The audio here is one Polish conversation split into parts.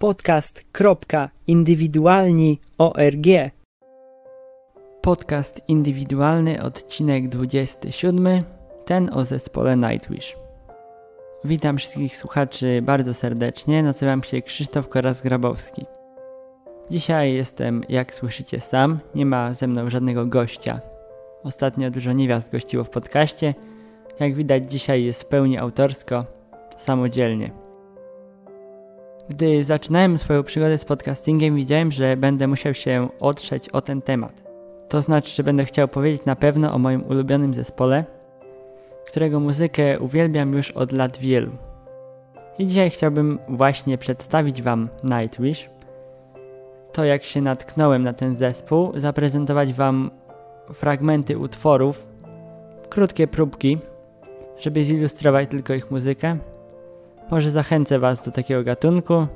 podcast.indywidualni.org Podcast indywidualny, odcinek 27, ten o zespole Nightwish. Witam wszystkich słuchaczy bardzo serdecznie, nazywam się Krzysztof Koraz-Grabowski. Dzisiaj jestem, jak słyszycie, sam, nie ma ze mną żadnego gościa. Ostatnio dużo niewiast gościło w podcaście, jak widać dzisiaj jest w pełni autorsko, samodzielnie. Gdy zaczynałem swoją przygodę z podcastingiem, widziałem, że będę musiał się otrzeć o ten temat. To znaczy, że będę chciał powiedzieć na pewno o moim ulubionym zespole, którego muzykę uwielbiam już od lat wielu. I dzisiaj chciałbym właśnie przedstawić Wam Nightwish, to jak się natknąłem na ten zespół, zaprezentować Wam fragmenty utworów, krótkie próbki, żeby zilustrować tylko ich muzykę. Może zachęcę Was do takiego gatunku.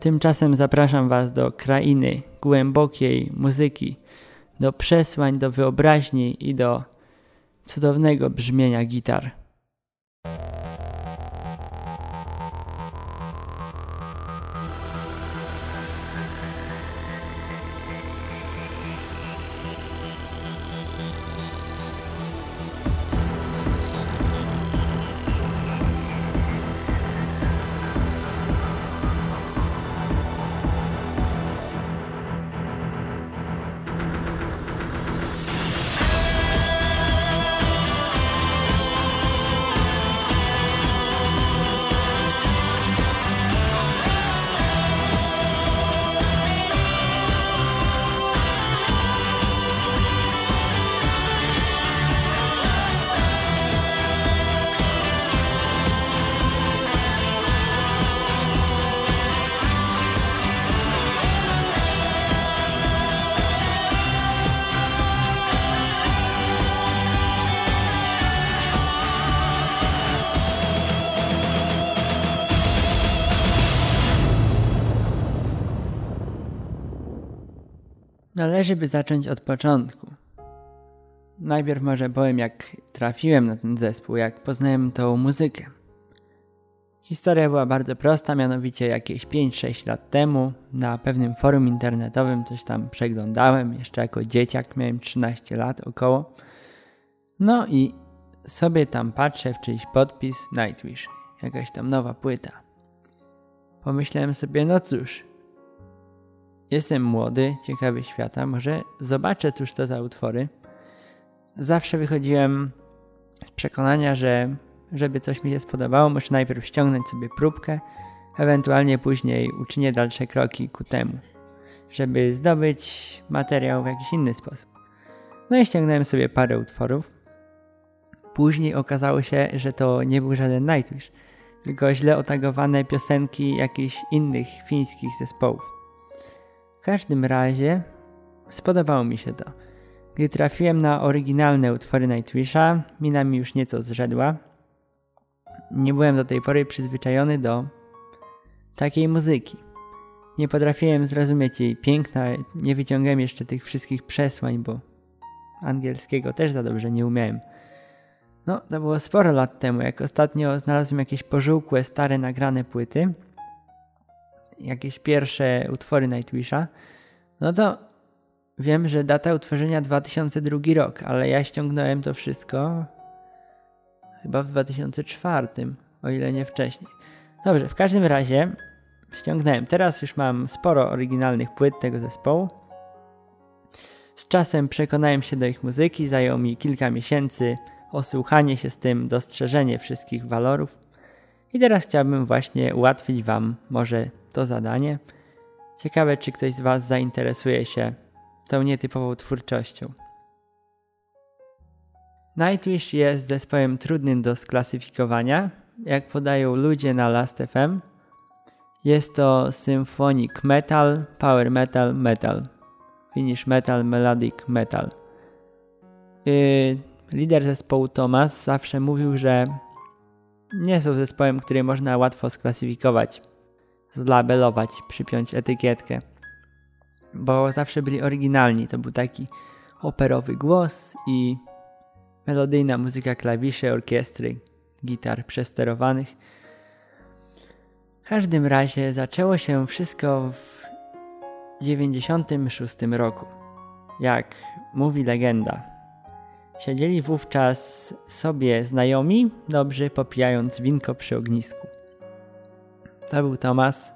Tymczasem zapraszam Was do krainy głębokiej muzyki, do przesłań, do wyobraźni i do cudownego brzmienia gitar. Należy by zacząć od początku. Najpierw może powiem, jak trafiłem na ten zespół, jak poznałem tą muzykę. Historia była bardzo prosta, mianowicie jakieś 5-6 lat temu na pewnym forum internetowym coś tam przeglądałem, jeszcze jako dzieciak, miałem 13 lat około. No i sobie tam patrzę w czyjś podpis Nightwish, jakaś tam nowa płyta. Pomyślałem sobie, no cóż, Jestem młody, ciekawy świata, może zobaczę cóż to za utwory. Zawsze wychodziłem z przekonania, że żeby coś mi się spodobało, muszę najpierw ściągnąć sobie próbkę, ewentualnie później uczynię dalsze kroki ku temu, żeby zdobyć materiał w jakiś inny sposób. No i ściągnąłem sobie parę utworów. Później okazało się, że to nie był żaden Nightwish, tylko źle otagowane piosenki jakichś innych fińskich zespołów. W każdym razie spodobało mi się to. Gdy trafiłem na oryginalne utwory Nightwisha, mina mi już nieco zrzedła. Nie byłem do tej pory przyzwyczajony do takiej muzyki. Nie potrafiłem zrozumieć jej piękna, nie wyciągałem jeszcze tych wszystkich przesłań, bo angielskiego też za dobrze nie umiałem. No, to było sporo lat temu, jak ostatnio znalazłem jakieś pożółkłe, stare, nagrane płyty jakieś pierwsze utwory Nightwisha, no to wiem, że data utworzenia 2002 rok, ale ja ściągnąłem to wszystko chyba w 2004, o ile nie wcześniej. Dobrze, w każdym razie ściągnąłem. Teraz już mam sporo oryginalnych płyt tego zespołu. Z czasem przekonałem się do ich muzyki, zajęło mi kilka miesięcy osłuchanie się z tym, dostrzeżenie wszystkich walorów. I teraz chciałbym właśnie ułatwić Wam może to zadanie. Ciekawe, czy ktoś z Was zainteresuje się tą nietypową twórczością. Nightwish jest zespołem trudnym do sklasyfikowania. Jak podają ludzie na Last.fm, jest to symphonic metal, power metal, metal. Finish metal, melodic metal. Yy, lider zespołu Thomas zawsze mówił, że nie są zespołem, który można łatwo sklasyfikować zlabelować, przypiąć etykietkę. Bo zawsze byli oryginalni. To był taki operowy głos i melodyjna muzyka klawiszy, orkiestry, gitar przesterowanych. W każdym razie zaczęło się wszystko w 96 roku. Jak mówi legenda. Siedzieli wówczas sobie znajomi, dobrzy popijając winko przy ognisku. To był Tomas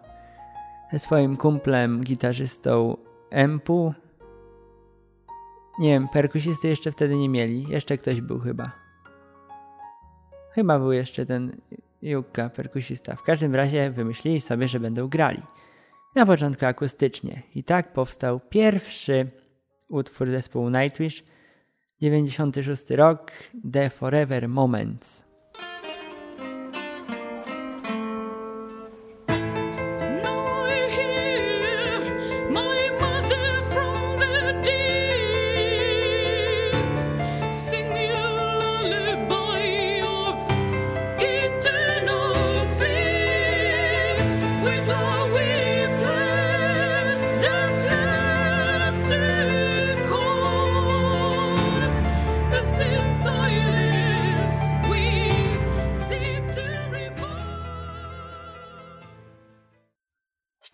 ze swoim kumplem, gitarzystą Empu. Nie wiem, perkusisty jeszcze wtedy nie mieli. Jeszcze ktoś był chyba. Chyba był jeszcze ten Jukka, perkusista. W każdym razie wymyślili sobie, że będą grali. Na początku akustycznie. I tak powstał pierwszy utwór zespołu Nightwish. 96 rok The Forever Moments.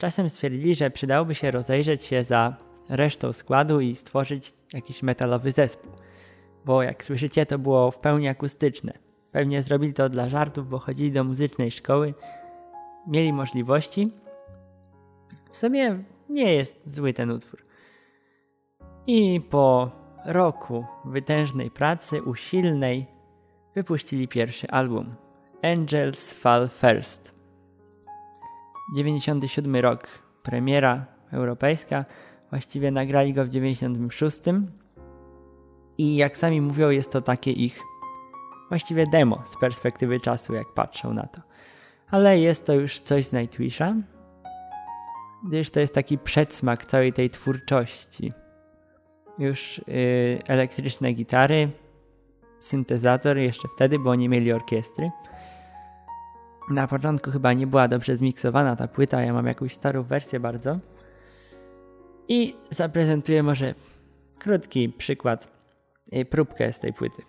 Czasem stwierdzili, że przydałoby się rozejrzeć się za resztą składu i stworzyć jakiś metalowy zespół. Bo jak słyszycie, to było w pełni akustyczne. Pewnie zrobili to dla żartów, bo chodzili do muzycznej szkoły, mieli możliwości. W sumie nie jest zły ten utwór. I po roku wytężnej pracy, usilnej, wypuścili pierwszy album Angels Fall First. 97 rok, premiera europejska. Właściwie nagrali go w 96. I jak sami mówią, jest to takie ich właściwie demo z perspektywy czasu, jak patrzą na to. Ale jest to już coś z Nightwisha, gdyż to jest taki przedsmak całej tej twórczości. Już yy, elektryczne gitary, syntezator jeszcze wtedy, bo nie mieli orkiestry na początku chyba nie była dobrze zmiksowana ta płyta, ja mam jakąś starą wersję bardzo. I zaprezentuję może krótki przykład, y, próbkę z tej płyty.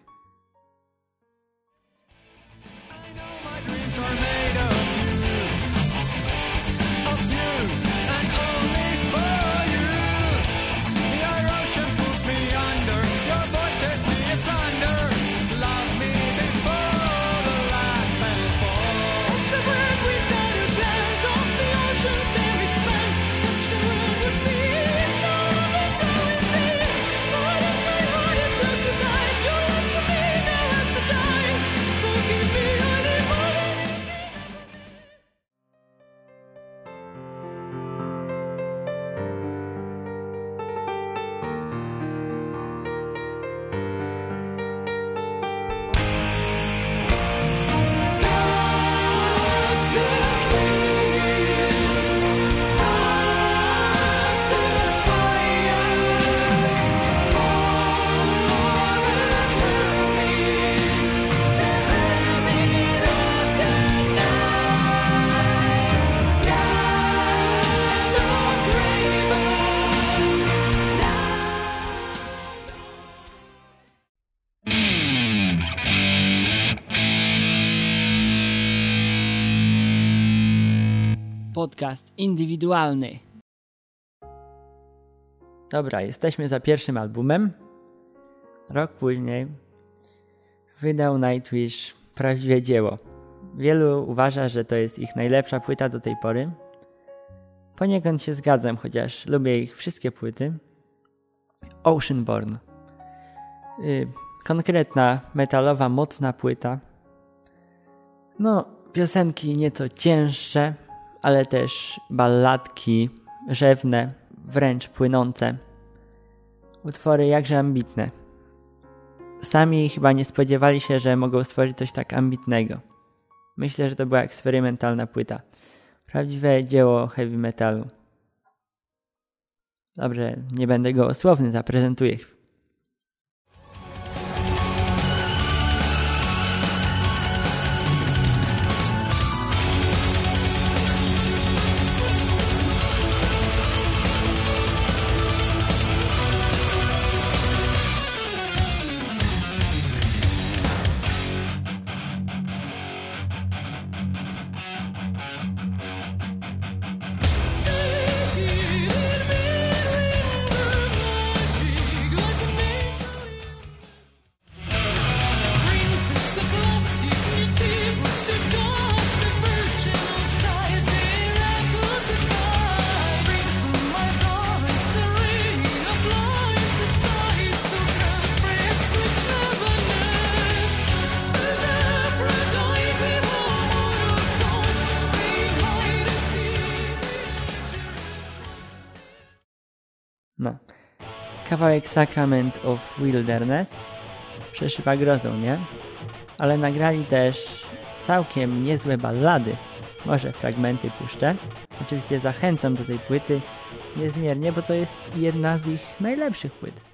Podcast indywidualny. Dobra, jesteśmy za pierwszym albumem. Rok później wydał Nightwish prawdziwe dzieło. Wielu uważa, że to jest ich najlepsza płyta do tej pory. Poniekąd się zgadzam, chociaż lubię ich wszystkie płyty. Oceanborn. Yy, konkretna, metalowa, mocna płyta. No, piosenki nieco cięższe, ale też balladki rzewne, wręcz płynące. Utwory jakże ambitne. Sami chyba nie spodziewali się, że mogą stworzyć coś tak ambitnego. Myślę, że to była eksperymentalna płyta. Prawdziwe dzieło heavy metalu. Dobrze, nie będę go osłowny, zaprezentuję kawałek Sacrament of Wilderness przeszywa grozą, nie? Ale nagrali też całkiem niezłe ballady. Może fragmenty puszczę. Oczywiście zachęcam do tej płyty niezmiernie, bo to jest jedna z ich najlepszych płyt.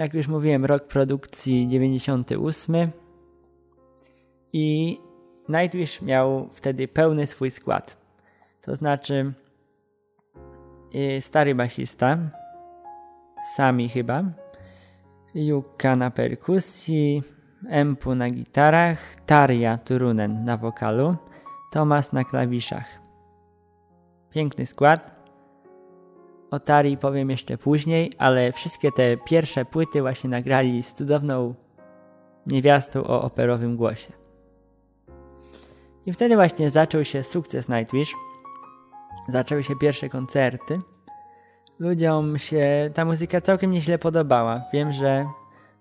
Jak już mówiłem, rok produkcji 98 i Nightwish miał wtedy pełny swój skład. To znaczy y, stary basista, Sami chyba, Jukka na perkusji, Empu na gitarach, Tarja Turunen na wokalu, Tomas na klawiszach. Piękny skład. O Tari powiem jeszcze później, ale wszystkie te pierwsze płyty właśnie nagrali z cudowną niewiastą o operowym głosie. I wtedy właśnie zaczął się sukces Nightwish. Zaczęły się pierwsze koncerty. Ludziom się ta muzyka całkiem nieźle podobała. Wiem, że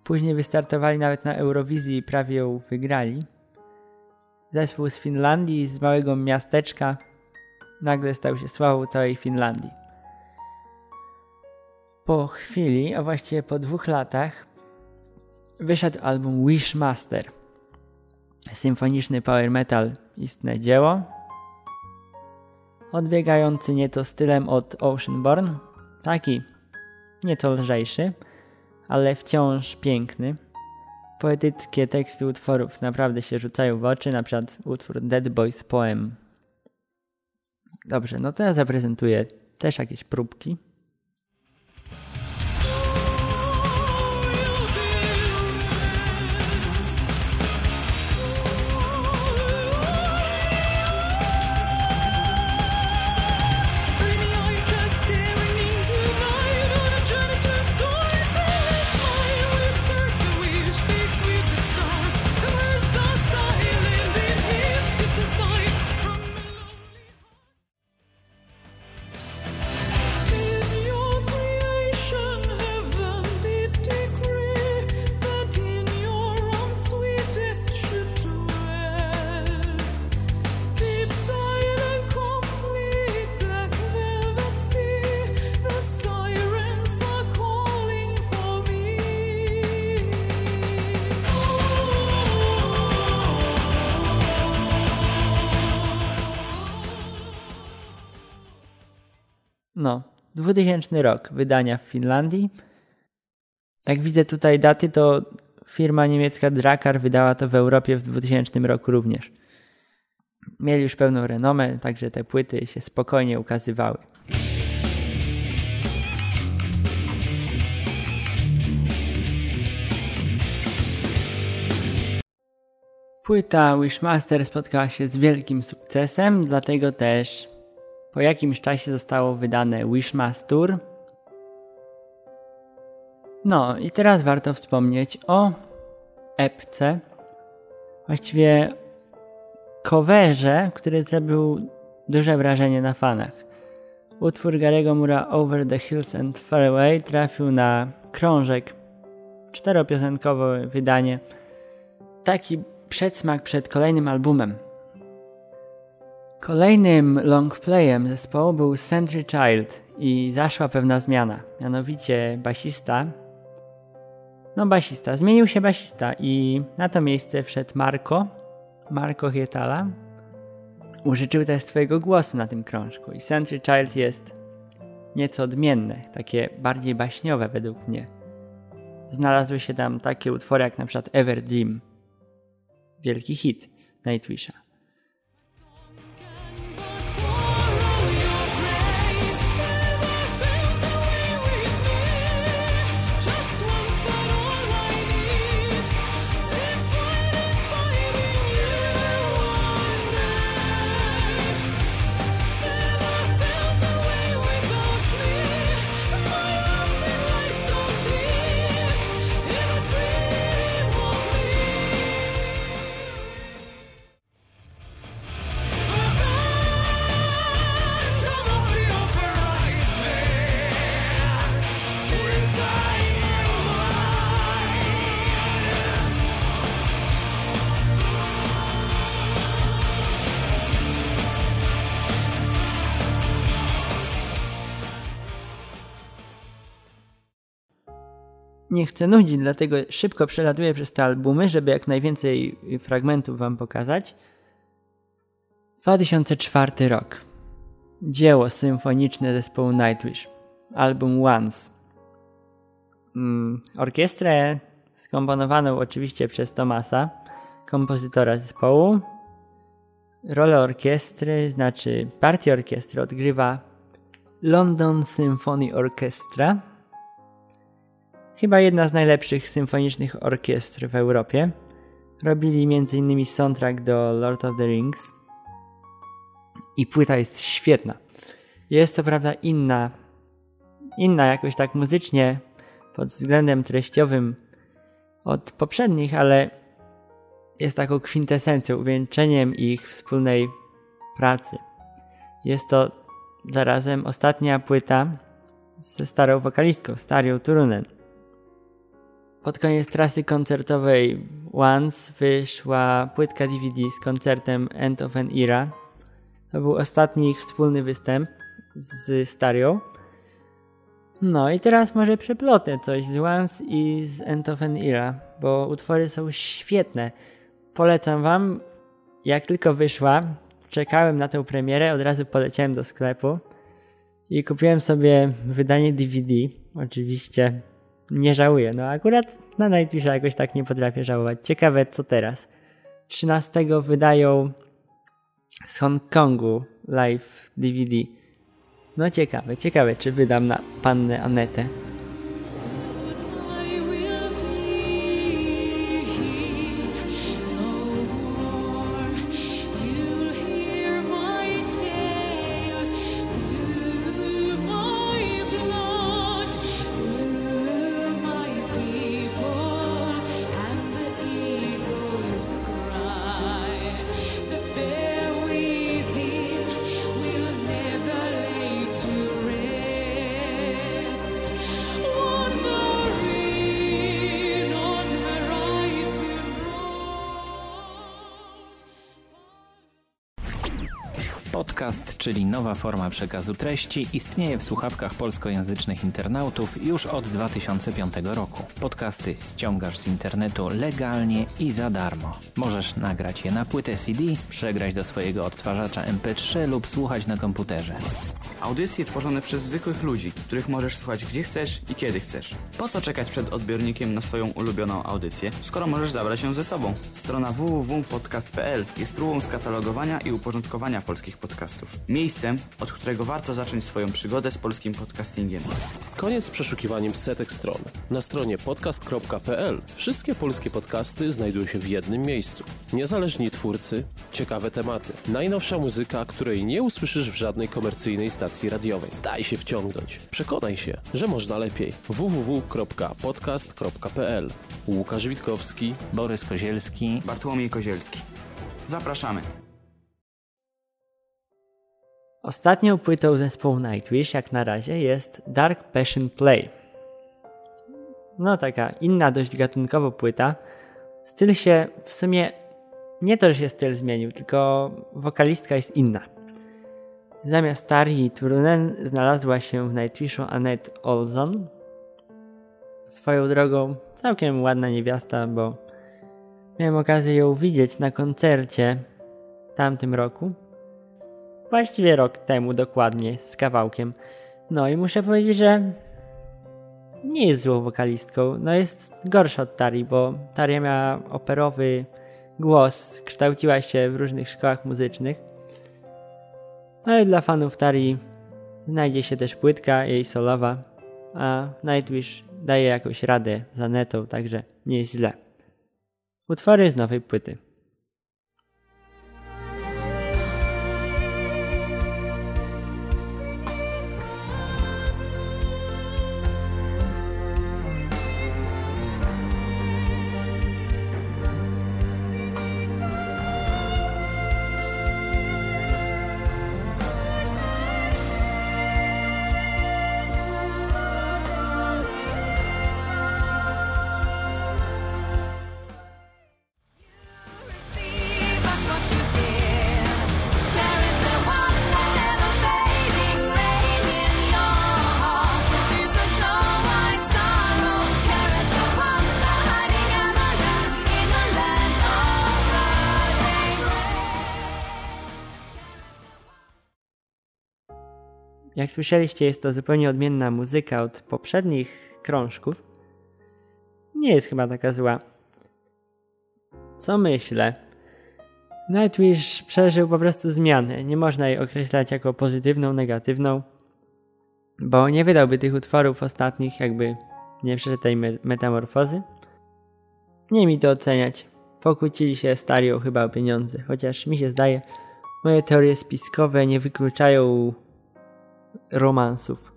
później wystartowali nawet na Eurowizji i prawie ją wygrali. Zespół z Finlandii, z małego miasteczka, nagle stał się sławą całej Finlandii. Po chwili, a właściwie po dwóch latach, wyszedł album Wishmaster. Symfoniczny power metal istne dzieło, odbiegający nieco stylem od Oceanborn, taki nieco lżejszy, ale wciąż piękny. Poetyckie teksty utworów naprawdę się rzucają w oczy, na przykład utwór Dead Boys Poem. Dobrze, no to ja zaprezentuję też jakieś próbki. 2000 rok wydania w Finlandii. Jak widzę tutaj daty, to firma niemiecka Drakar wydała to w Europie w 2000 roku również. Mieli już pełną renomę, także te płyty się spokojnie ukazywały. Płyta Wishmaster spotkała się z wielkim sukcesem, dlatego też po jakimś czasie zostało wydane Wishmaster. No i teraz warto wspomnieć o epce, właściwie coverze, który zrobił duże wrażenie na fanach. Utwór Garego Mura Over the Hills and Far Away trafił na krążek czteropiosenkowe wydanie. Taki przedsmak przed kolejnym albumem. Kolejnym longplayem zespołu był Century Child i zaszła pewna zmiana. Mianowicie basista. No, basista. Zmienił się basista i na to miejsce wszedł Marco. Marco Hietala. Użyczył też swojego głosu na tym krążku. I Century Child jest nieco odmienne, takie bardziej baśniowe według mnie. Znalazły się tam takie utwory jak na przykład Ever Dream. Wielki hit Nightwisha. Nie chcę nudzić, dlatego szybko przelatuję przez te albumy, żeby jak najwięcej fragmentów Wam pokazać. 2004 rok. Dzieło symfoniczne zespołu Nightwish. Album Once. Mm, orkiestrę skomponowaną oczywiście przez Tomasa, kompozytora zespołu. Rolę orkiestry, znaczy partię orkiestry odgrywa London Symphony Orchestra. Chyba jedna z najlepszych symfonicznych orkiestr w Europie. Robili m.in. soundtrack do Lord of the Rings. I płyta jest świetna. Jest co prawda inna, inna jakoś tak muzycznie pod względem treściowym od poprzednich, ale jest taką kwintesencją, uwieńczeniem ich wspólnej pracy. Jest to zarazem ostatnia płyta ze starą wokalistką, Starią Turunen. Pod koniec trasy koncertowej Once wyszła płytka DVD z koncertem End of an Era. To był ostatni ich wspólny występ z Starią. No i teraz może przeplotę coś z Once i z End of an Era, bo utwory są świetne. Polecam wam, jak tylko wyszła, czekałem na tę premierę, od razu poleciałem do sklepu i kupiłem sobie wydanie DVD. Oczywiście nie żałuję. No akurat na Nightwisha jakoś tak nie potrafię żałować. Ciekawe co teraz. 13 wydają z Hongkongu live DVD. No ciekawe, ciekawe czy wydam na pannę Anetę. Podcast, czyli nowa forma przekazu treści, istnieje w słuchawkach polskojęzycznych internautów już od 2005 roku. Podcasty ściągasz z internetu legalnie i za darmo. Możesz nagrać je na płytę CD, przegrać do swojego odtwarzacza MP3 lub słuchać na komputerze. Audycje tworzone przez zwykłych ludzi, których możesz słuchać gdzie chcesz i kiedy chcesz. Po co czekać przed odbiornikiem na swoją ulubioną audycję, skoro możesz zabrać ją ze sobą? Strona www.podcast.pl jest próbą skatalogowania i uporządkowania polskich podcastów. Miejscem, od którego warto zacząć swoją przygodę z polskim podcastingiem. Koniec z przeszukiwaniem setek stron. Na stronie podcast.pl wszystkie polskie podcasty znajdują się w jednym miejscu. Niezależni twórcy, ciekawe tematy, najnowsza muzyka, której nie usłyszysz w żadnej komercyjnej stacji radiowej. Daj się wciągnąć. Przekonaj się, że można lepiej. www.podcast.pl Łukasz Witkowski, Borys Kozielski, Bartłomiej Kozielski. Zapraszamy. Ostatnią płytą zespołu Nightwish jak na razie jest Dark Passion Play. No taka inna dość gatunkowo płyta. Styl się w sumie nie to, że się styl zmienił, tylko wokalistka jest inna. Zamiast Tari Turunen znalazła się w Nightwishu Annette Olson. Swoją drogą całkiem ładna niewiasta, bo miałem okazję ją widzieć na koncercie w tamtym roku. Właściwie rok temu dokładnie, z kawałkiem. No i muszę powiedzieć, że nie jest złą wokalistką. No jest gorsza od Tari, bo Taria miała operowy głos, kształciła się w różnych szkołach muzycznych. No i dla fanów Tari znajdzie się też płytka jej solowa, a Nightwish daje jakąś radę za netą, także nie jest źle. Utwory z nowej płyty. Jak słyszeliście, jest to zupełnie odmienna muzyka od poprzednich krążków. Nie jest chyba taka zła. Co myślę? Nightwish przeżył po prostu zmianę. Nie można jej określać jako pozytywną, negatywną, bo nie wydałby tych utworów ostatnich, jakby nie przeszedł tej metamorfozy. Nie mi to oceniać. Pokłócili się Stario chyba o pieniądze, chociaż mi się zdaje, moje teorie spiskowe nie wykluczają romansów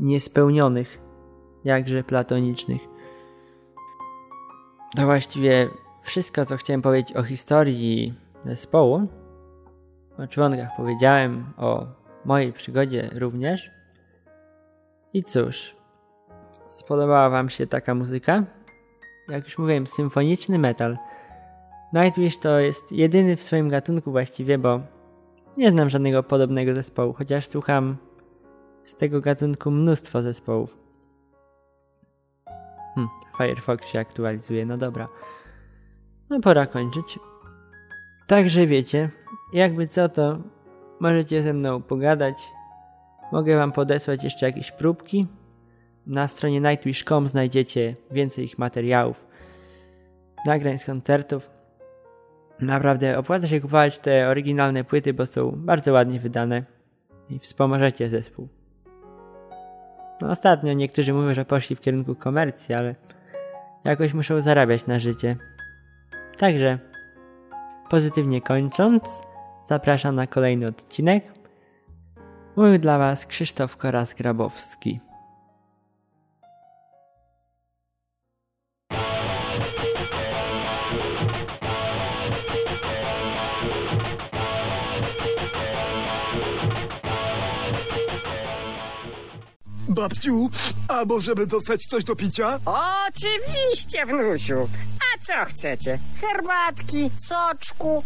niespełnionych, jakże platonicznych. To właściwie wszystko, co chciałem powiedzieć o historii zespołu. O członkach powiedziałem, o mojej przygodzie również. I cóż, spodobała Wam się taka muzyka? Jak już mówiłem, symfoniczny metal. Nightwish to jest jedyny w swoim gatunku właściwie, bo nie znam żadnego podobnego zespołu, chociaż słucham z tego gatunku mnóstwo zespołów. Hmm, Firefox się aktualizuje, no dobra. No pora kończyć. Także wiecie, jakby co to możecie ze mną pogadać. Mogę wam podesłać jeszcze jakieś próbki. Na stronie nightwish.com znajdziecie więcej ich materiałów, nagrań z koncertów. Naprawdę opłaca się kupować te oryginalne płyty, bo są bardzo ładnie wydane i wspomożecie zespół. No ostatnio niektórzy mówią, że poszli w kierunku komercji, ale jakoś muszą zarabiać na życie. Także pozytywnie kończąc, zapraszam na kolejny odcinek. Mówił dla Was Krzysztof Koras-Grabowski. Babciu, a możemy dostać coś do picia? Oczywiście, wnusiu. A co chcecie? Herbatki, soczku?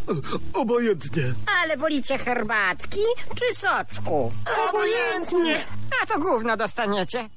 Obojętnie. Ale wolicie herbatki czy soczku? Obojętnie. A to gówno dostaniecie.